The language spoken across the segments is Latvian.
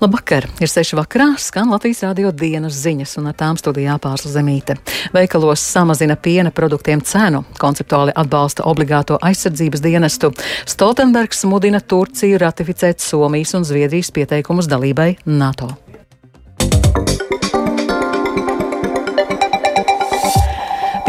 Labvakar! Ir seši vakarā, skan Latvijas rādio dienas ziņas, un ar tām studijā pārsla zemīte. Veikalos samazina piena produktiem cenu, konceptuāli atbalsta obligāto aizsardzības dienestu. Stoltenbergs mudina Turciju ratificēt Somijas un Zviedrijas pieteikumus dalībai NATO.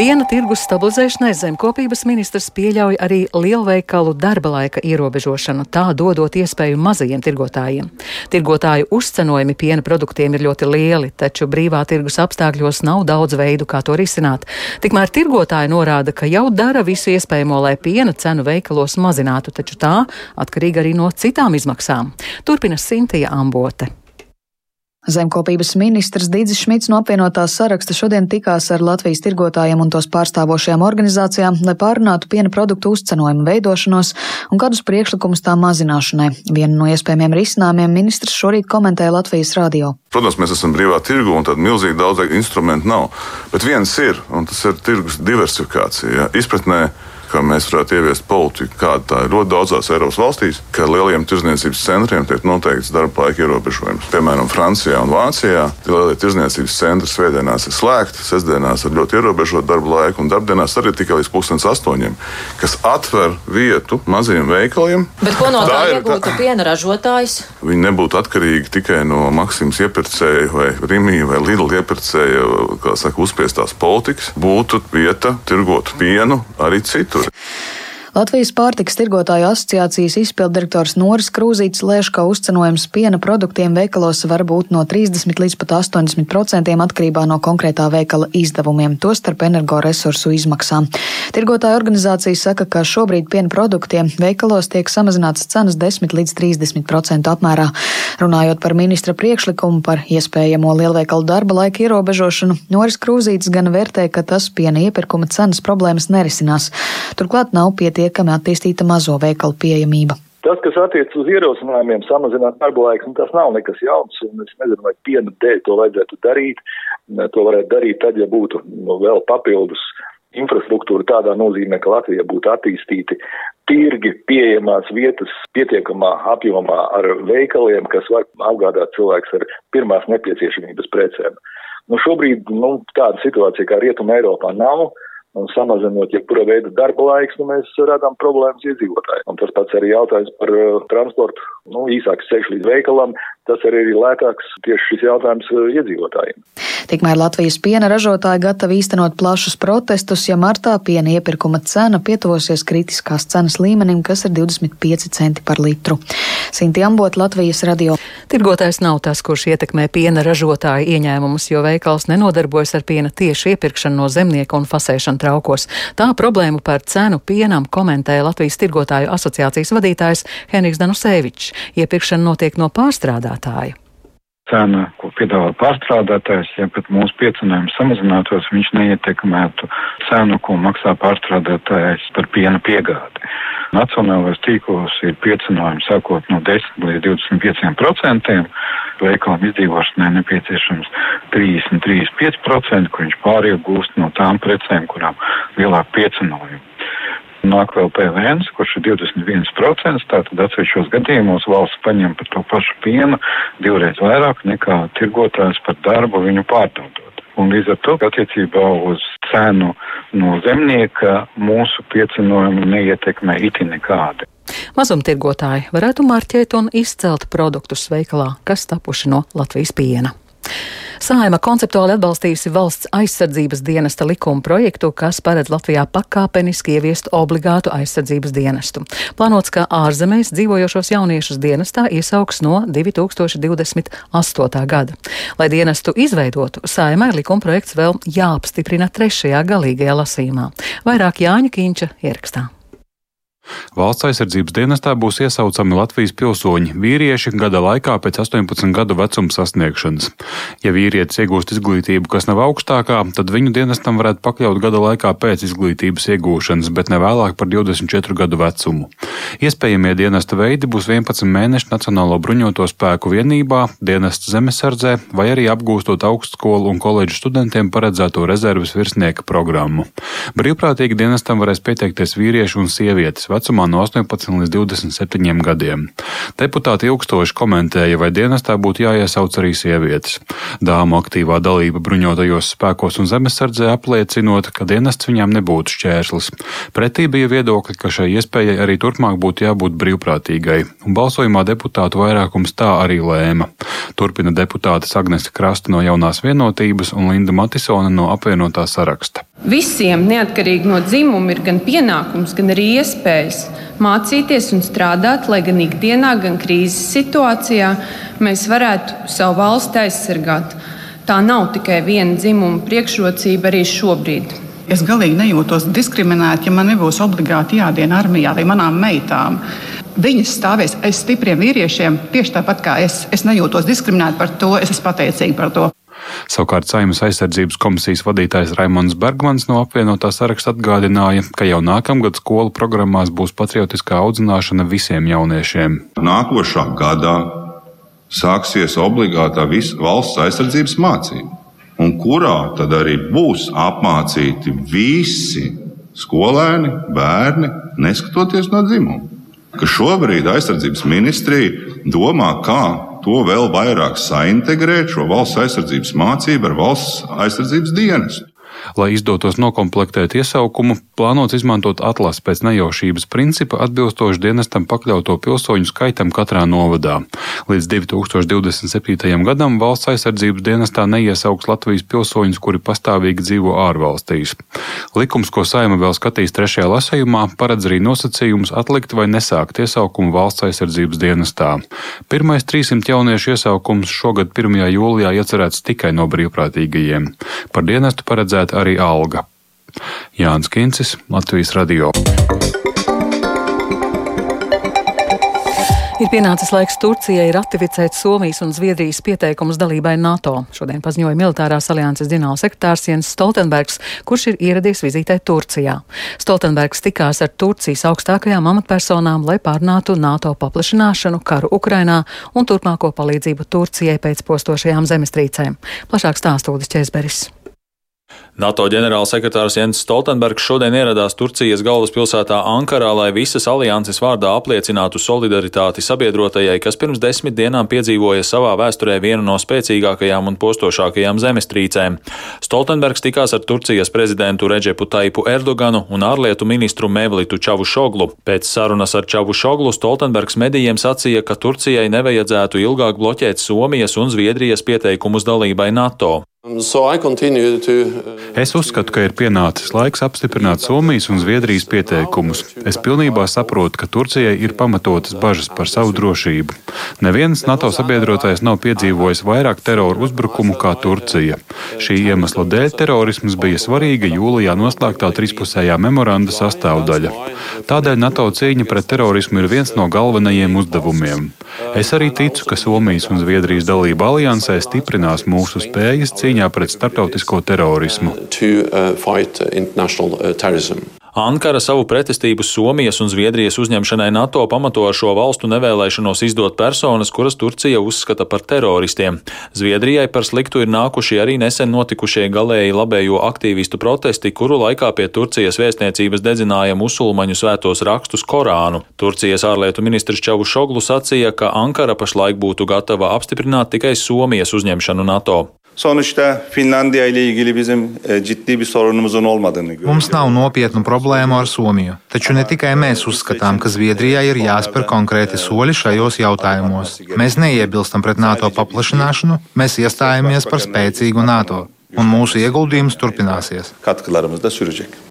Piena tirgus stabilizēšanai zemkopības ministrs pieļauj arī lielveikalu darba laika ierobežošanu, tā dodot iespēju mazajiem tirgotājiem. Tirgotāju uzcenojumi piena produktiem ir ļoti lieli, taču brīvā tirgus apstākļos nav daudz veidu, kā to risināt. Tikmēr tirgotāji norāda, ka jau dara visu iespējamo, lai piena cenu veikalos mazinātu, taču tā atkarīga arī no citām izmaksām. Turpina Sintija Ambote. Zemkopības ministrs Dīdzis Šmits no apvienotās saraksta šodien tikās ar Latvijas tirgotājiem un tos pārstāvošajām organizācijām, lai pārunātu piena produktu uzcenojumu veidošanos un kādus priekšlikumus tā mazināšanai. Vienu no iespējamiem risinājumiem ministrs šorīt komentēja Latvijas radio. Protams, mēs esam brīvā tirgu un tādu milzīgi daudz instrumentu nav, bet viens ir, un tas ir tirgus diversifikācija. Ja? Izpratnē ka mēs varētu ieviest politiku, kāda tā ir ļoti daudzās Eiropas valstīs, ka lieliem tirzniecības centriem tiek noteikts darba laika ierobežojums. Piemēram, Francijā un Vācijā lielie tirzniecības centri svētdienās ir slēgti, sestdienās ir ļoti ierobežota darba laika, un darbdienās arī tikai līdz pusdienas astoņiem, kas atver vietu maziem veikaliem. Bet ko no tā, tā iegūtu piena ražotājs? Viņi nebūtu atkarīgi tikai no Maksimas iepirkēja vai Rimija vai Lidl iepirkēja, kā saka, uzspiestās politikas. Būtu vieta tirgot pienu arī citur Record. Latvijas pārtikas tirgotāju asociācijas izpildirektors Noris Krūzīts lēš, ka uzcenojums piena produktiem veikalos var būt no 30 līdz pat 80 procentiem atkarībā no konkrētā veikala izdevumiem, tostarp energoresursu izmaksām. Tirgotāju organizācija saka, ka šobrīd piena produktiem veikalos tiek samazināts cenas 10 līdz 30 procentu apmērā. Runājot par ministra priekšlikumu par iespējamo lielveikalu darba laika ierobežošanu, Noris Krūzīts gan vērtē, ka tas piena iepirkuma cenas problēmas nerisinās. Turklāt nav pietiekami pietiekami attīstīta mazo veikalu pieejamība. Tas, kas attiecas uz ierosinājumiem samazināt darba laiku, nu, tas nav nekas jauns, un es nezinu, vai piena dēļ to vajadzētu darīt. To varētu darīt tad, ja būtu nu, vēl papildus infrastruktūra tādā nozīmē, ka Latvija būtu attīstīti tirgi, pieejamās vietas pietiekamā apjomā ar veikaliem, kas var apgādāt cilvēks ar pirmās nepieciešamības precēm. Nu, šobrīd nu, tāda situācija kā Rietuma Eiropā nav un samazinot jebkura veida darba laiks, nu, mēs radām problēmas iedzīvotājiem. Un tas pats arī jautājums par uh, transportu, nu, īsāks ceļš līdz veikalam, tas arī ir lētāks tieši šis jautājums uh, iedzīvotājiem. Tikmēr Latvijas piena ražotāji gatavi īstenot plašus protestus, ja martā piena iepirkuma cena pietuvosies kritiskās cenas līmenim, kas ir 25 centi par litru. Sinti Ambot, Latvijas radio. Tirgotājs nav tas, kurš ietekmē piena ražotāju ieņēmumus, jo veikals nenodarbojas ar piena tieši iepirkšanu no zemnieka un fasēšanu traukos. Tā problēmu par cenu pienam komentēja Latvijas tirgotāju asociācijas vadītājs Henriks Danusevičs. Iepirkšana notiek no pārstrādātāja cena, ko piedāvā pārstrādātājs, ja pat mūsu piecinājums samazinātos, viņš neietekmētu cenu, ko maksā pārstrādātājs par piena piegādi. Nacionālais tīklos ir piecinājums sākot no 10 līdz 25 procentiem, veikalam izdzīvošanai nepieciešams 30-35 procenti, kur viņš pāriegūst no tām precēm, kurām lielāk piecinājumi. Nāk vēl PVN, kurš ir 21%, tātad atsevišķos gadījumos valsts paņem par to pašu pienu divreiz vairāk nekā tirgotājs par darbu viņu pārdodot. Un līdz ar to attiecībā uz cenu no zemnieka mūsu piecinojumu neietekmē itin nekādi. Mazumtirgotāji varētu marķēt un izcelt produktus veikalā, kas tapuši no Latvijas piena. Sāima konceptuāli atbalstījusi valsts aizsardzības dienesta likuma projektu, kas paredz Latvijā pakāpeniski ieviest obligātu aizsardzības dienestu. Plānots, ka ārzemēs dzīvojošos jauniešus dienestā iesauks no 2028. gada. Lai dienestu izveidotu, Sāimai likuma projekts vēl jāapstiprina trešajā galīgajā lasījumā. Vairāk Jāņa Kīņča ierakstā. Valsts aizsardzības dienestā būs iesaucami Latvijas pilsoņi, vīrieši gada laikā pēc 18 gadu vecuma sasniegšanas. Ja vīrietis iegūst izglītību, kas nav augstākā, tad viņu dienestam varētu pakļaut gada laikā pēc izglītības iegūšanas, bet ne vēlāk par 24 gadu vecumu. Iespējamie dienesta veidi būs 11 mēneši Nacionālo bruņoto spēku vienībā, dienesta zemesardzē vai arī apgūstot augstskolu un koledžu studentiem paredzēto rezerves virsnieka programmu. Brīvprātīgi dienestam varēs pieteikties vīrieši un sievietes vecumā no 18 līdz 27 gadiem. Deputāti ilgstoši komentēja, vai dienestā būtu jāiesauc arī sievietes. Dāmu aktīvā dalība bruņotajos spēkos un zemesardzē apliecinot, ka dienests viņām nebūtu šķērslis. Pretī bija viedokļi, ka šai iespējai arī turpmāk būtu jābūt brīvprātīgai, un balsojumā deputātu vairākums tā arī lēma. Turpina deputātes Agnese Krasta no jaunās vienotības un Linda Matisona no apvienotā saraksta. Visiem, neatkarīgi no dzimuma, ir gan pienākums, gan arī iespējas mācīties un strādāt, lai gan ikdienā, gan krīzes situācijā mēs varētu savu valsti aizsargāt. Tā nav tikai viena dzimuma priekšrocība arī šobrīd. Es galīgi nejūtos diskriminēta, ja man nebūs obligāti jādien armijā vai manām meitām. Viņas stāvēs aiz stipriem vīriešiem tieši tāpat kā es. Es nejūtos diskriminēta par to, es esmu pateicīga par to. Savukārt Saimnes aizsardzības komisijas vadītājs Raimons Bergmans no apvienotā saraksta atgādināja, ka jau nākamgad skolu programmās būs patriotiskā audzināšana visiem jauniešiem. Nākošā gadā sāksies obligātā valsts aizsardzības mācība, un kurā tad arī būs apmācīti visi skolēni, bērni, neskatoties no dzimuma. Ka šobrīd aizsardzības ministrija domā, kā to vēl vairāk saintegrēt šo valsts aizsardzības mācību ar valsts aizsardzības dienestu. Lai izdotos nokomplektēt iesaukumu, plānots izmantot atlasi pēc nejaušības principa atbilstoši dienestam pakļauto pilsoņu skaitam katrā novadā. Līdz 2027. gadam valsts aizsardzības dienestā neiesauks Latvijas pilsoņus, kuri pastāvīgi dzīvo ārvalstīs. Likums, ko saima vēl skatīs trešajā lasējumā, paredz arī nosacījumus atlikt vai nesākt iesaukumu valsts aizsardzības dienestā. Pirmais 300 jauniešu iesaukums šogad 1. jūlijā iecerēts tikai no brīvprātīgajiem. Par dienestu paredzēta arī alga. Jānis Kincis, Latvijas Radio. Ir pienācis laiks Turcijai ratificēt Somijas un Zviedrijas pieteikumus dalībai NATO. Šodien paziņoja militārās alianses ģenerālsekretārs Jens Stoltenbergs, kurš ir ieradies vizītē Turcijā. Stoltenbergs tikās ar Turcijas augstākajām amatpersonām, lai pārnātu NATO paplašināšanu, karu Ukrainā un turpmāko palīdzību Turcijai pēc postošajām zemestrīcēm. Plašāk stāstūdis Česberis. NATO ģenerālsekretārs Jens Stoltenbergs šodien ieradās Turcijas galvaspilsētā Ankarā, lai visas alianses vārdā apliecinātu solidaritāti sabiedrotajai, kas pirms desmit dienām piedzīvoja savā vēsturē vienu no spēcīgākajām un postošākajām zemestrīcēm. Stoltenbergs tikās ar Turcijas prezidentu Reģepu Taipu Erdoganu un ārlietu ministru Mevlitu Čavušoglu. Pēc sarunas ar Čavušoglu Stoltenbergs medijiem sacīja, ka Turcijai nevajadzētu ilgāk bloķēt Somijas un Zviedrijas pieteikumus dalībai NATO. Um, uh, es uzskatu, ka ir pienācis laiks apstiprināt Somijas un Zviedrijas pieteikumus. Es pilnībā saprotu, ka Turcijai ir pamatotas bažas par savu drošību. Neviens NATO sabiedrotais nav piedzīvojis vairāk teroru uzbrukumu kā Turcija. Šī iemesla dēļ terorisms bija svarīga jūlijā noslēgtā trispusējā memoranda sastāvdaļa. Tādēļ NATO cīņa pret terorismu ir viens no galvenajiem uzdevumiem. Es arī ticu, ka Somijas un Zviedrijas dalība aliansē stiprinās mūsu spējas cīņā cīņā pret starptautisko terorismu. Uh, uh, Ankara savu pretestību Somijas un Zviedrijas uzņemšanai NATO pamato ar šo valstu nevēlēšanos izdot personas, kuras Turcija uzskata par teroristiem. Zviedrijai par sliktu ir nākuši arī nesen notikušie galēji labējo aktīvistu protesti, kuru laikā pie Turcijas vēstniecības dedzināja musulmaņu svētos rakstus Korānu. Turcijas ārlietu ministrs Čavu Šoglu sacīja, ka Ankara pašlaik būtu gatava apstiprināt tikai Somijas uzņemšanu NATO. Sonuçta Finlandiya ile ilgili bizim e, ciddi bir sorunumuzun olmadığını görüyoruz. Mums nav nopietnu problēmu ar Somiju, taču ne tikai mēs uzskatām, ka Zviedrijai ir jāspēr konkrēti soļi šajos jautājumos. Mēs neiebilstam pret NATO paplašināšanu, mēs iestājamies par spēcīgu NATO un mūsu ieguldījums turpināsies.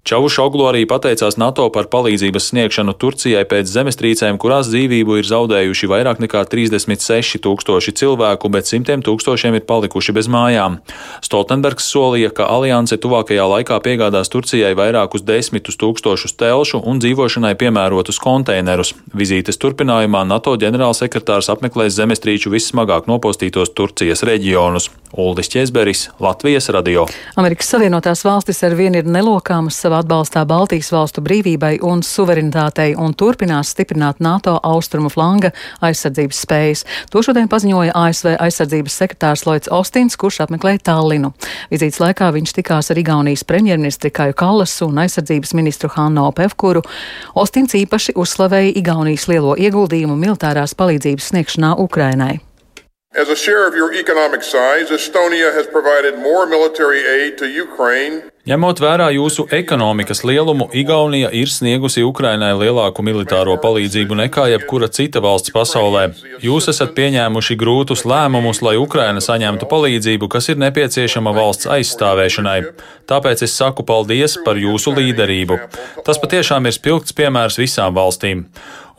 Čavušoglu arī pateicās NATO par palīdzības sniegšanu Turcijai pēc zemestrīcēm, kurās dzīvību ir zaudējuši vairāk nekā 36 tūkstoši cilvēku, bet simtiem tūkstošiem ir palikuši bez mājām. Stoltenbergs solīja, ka alianse tuvākajā laikā piegādās Turcijai vairākus desmitus tūkstošus telšu un dzīvošanai piemērotus konteinerus. Vizītes turpinājumā NATO ģenerālsekretārs apmeklēs zemestrīču vissmagāk nopostītos Turcijas reģionus. Uldis Česberis, Latvijas radio. Amerikas Savienotās valstis ar vienu ir nelokāmas savā atbalstā Baltijas valstu brīvībai un suverenitātei un turpinās stiprināt NATO austrumu flanga aizsardzības spējas. To šodien paziņoja ASV aizsardzības sekretārs Lloyds Ostins, kurš apmeklēja Tallinu. Vizītes laikā viņš tikās ar Igaunijas premjerministri Kaju Kallasu un aizsardzības ministru Hanno Pevkuru. Ostins īpaši uzslavēja Igaunijas lielo ieguldījumu militārās palīdzības sniegšanā Ukrainai. As a share of your economic size, Estonia has provided more military aid to Ukraine Ņemot vērā jūsu ekonomikas lielumu, Igaunija ir sniegusi Ukrainai lielāku militāro palīdzību nekā jebkura cita valsts pasaulē. Jūs esat pieņēmuši grūtus lēmumus, lai Ukraina saņemtu palīdzību, kas ir nepieciešama valsts aizstāvēšanai. Tāpēc es saku paldies par jūsu līderību. Tas patiešām ir spilgts piemērs visām valstīm.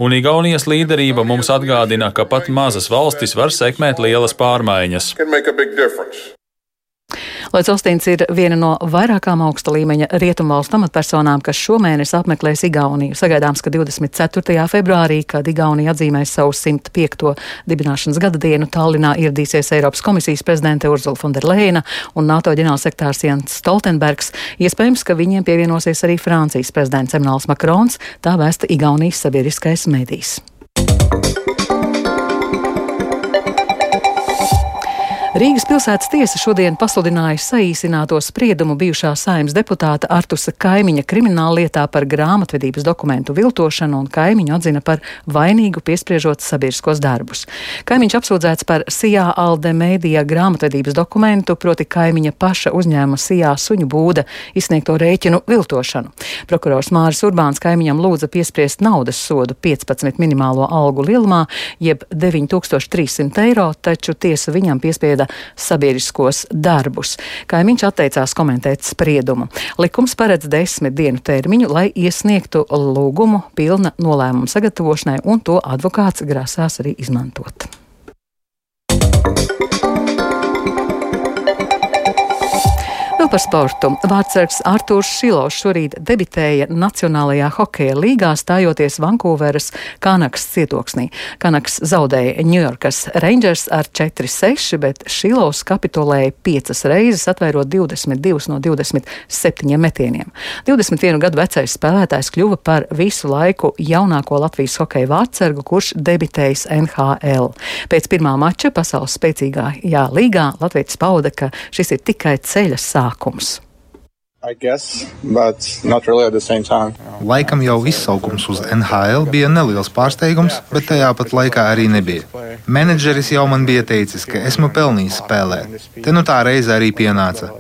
Un Igaunijas līderība mums atgādina, ka pat mazas valstis var sekmēt lielas pārmaiņas. Lloyds Ostīns ir viena no vairākām augsta līmeņa rietumvalstu amatpersonām, kas šomēnes apmeklēs Igauniju. Sagaidāms, ka 24. februārī, kad Igaunija atzīmēs savu 105. dibināšanas gada dienu, Tallinā ieradīsies Eiropas komisijas prezidente Urzula Fonderleina un NATO ģenerālsektārs Jens Stoltenbergs. Iespējams, ka viņiem pievienosies arī Francijas prezidents Emmanuels Makrons, tā vēsta Igaunijas sabiedriskais medijs. Rīgas pilsētas tiesa šodien pasludināja saīsināto spriedumu bijušā saimnes deputāta Artusa Kaimiņa krimināla lietā par grāmatvedības dokumentu viltošanu un Kaimiņu atzina par vainīgu piespriežot sabiedriskos darbus. Kaimiņš apsūdzēts par Sijā Alde mēdījā grāmatvedības dokumentu, proti Kaimiņa paša uzņēma Sijā suņu būda izsniegto rēķinu viltošanu. Prokurors Māris Urbāns Kaimiņam lūdza piespriest naudas sodu 15 minimālo algu lielumā, jeb 9300 eiro, taču tiesa viņam piespieda vada sabiedriskos darbus. Kaimiņš atteicās komentēt spriedumu. Likums paredz desmit dienu termiņu, lai iesniegtu lūgumu pilna nolēmuma sagatavošanai, un to advokāts grasās arī izmantot. Vēl par sportu. Vārdsargs Artūrs Šilovs šorīt debitēja Nacionālajā hokeja līgā, stājoties Vankūveras Kanaks cietoksnī. Kanaks zaudēja Ņujorkas Rangers ar 4-6, bet Šilovs kapitulēja piecas reizes, atvairot 22 no 27 metieniem. 21 gadu vecais spēlētājs kļuva par visu laiku jaunāko Latvijas hokeja vārdsargu, kurš debitējis NHL. Pēc pirmā mača pasaules spēcīgākajā līgā Latvijas pauda, ka šis ir tikai ceļa sākums sākums. Guess, really Laikam jau izsaukums uz NHL bija neliels pārsteigums, bet tajā pat laikā arī nebija. Menedžeris jau man bija teicis, ka esmu pelnījis spēlēt. Te nu tā reize arī pienāca.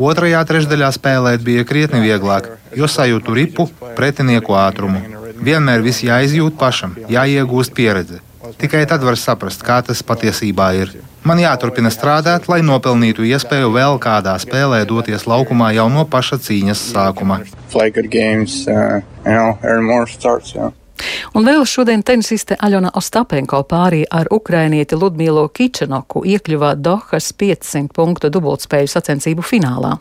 Otrajā trešdaļā spēlēt bija krietni vieglāk, jo sajūtu ripu, pretinieku ātrumu. Vienmēr viss jāizjūt pašam, jāiegūst pieredze. Tikai tad var saprast, kā tas patiesībā ir. Man jāturpina strādāt, lai nopelnītu iespēju vēl kādā spēlē doties laukumā jau no paša cīņas sākuma. Games, uh, you know, starts, yeah. Un vēl šodien tenisiste Aļona Ostapenko pārī ar ukrainieti Ludmilo Kičenoku iekļuva Dohas 500 punktu dubultspēju sacensību finālā.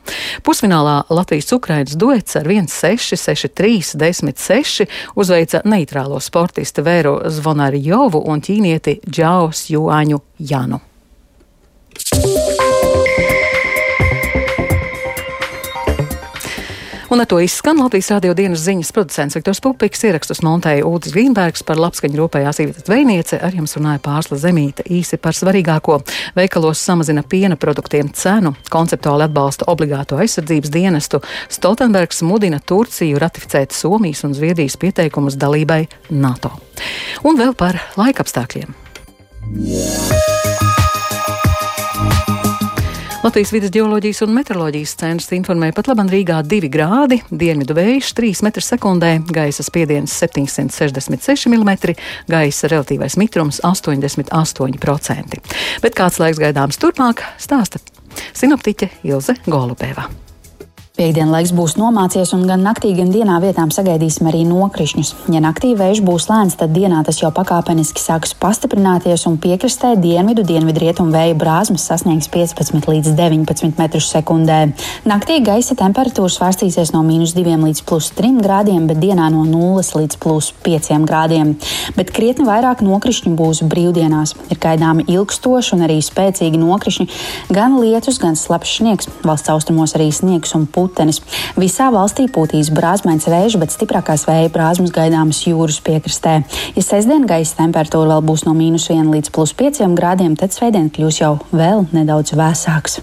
Pusfinālā Latvijas-Ukrainas duets ar 1-6, 6-3, 10-6 uzveica neitrālo sportistu Vēru Zvonarjovu un ķīnieti Džaus Juāņu Janu. Un ar to izskan Latvijas radio dienas ziņas producents Viktors Pupiks, ierakstus montēja Ūdis Grīnbergs par labskaņu rūpējās īvietas zvejniece, ar jums runāja Pārsla Zemīte īsi par svarīgāko. Veikalos samazina piena produktiem cenu, konceptuāli atbalsta obligāto aizsardzības dienestu, Stoltenbergs mudina Turciju ratificēt Somijas un Zviedrijas pieteikumus dalībai NATO. Un vēl par laikapstākļiem. Yeah. Latvijas vidas geoloģijas un meteoroloģijas centrs informē pat labam Rīgā 2 grādi, dienvidu vējš 3 m2, gaisa spiediens 766 mm, gaisa relatīvais mitrums 88%. Bet kāds laiks gaidāms turpmāk, stāsta sinoptiķe Ilze Golubēva. Piektdienlaiks būs nomācies un gan naktī, gan dienā vietām sagaidīsim arī nokrišņus. Ja naktī vējš būs lēns, tad dienā tas jau pakāpeniski sāks pastiprināties un piekrastē dienvidu, dienvidu rietumu vēja brāzmas sasniegs 15 līdz 19 metrus sekundē. Naktī gaisa temperatūra svārstīsies no mīnus 2 līdz plus 3 grādiem, bet dienā no 0 līdz plus 5 grādiem. Bet krietni vairāk nokrišņu būs brīvdienās. Ir gaidāmi ilgstoši un arī spēcīgi nokrišņi, gan lietus, gan slapjš sniegs. Valsts austrumos arī sniegs un putekļi putenis. Visā valstī pūtīs brāzmains vējš, bet stiprākās vēja brāzmas gaidāmas jūras piekrastē. Ja sestdien gaisa temperatūra vēl būs no mīnus 1 līdz plus 5 grādiem, tad svētdien kļūs jau vēl nedaudz vēsāks.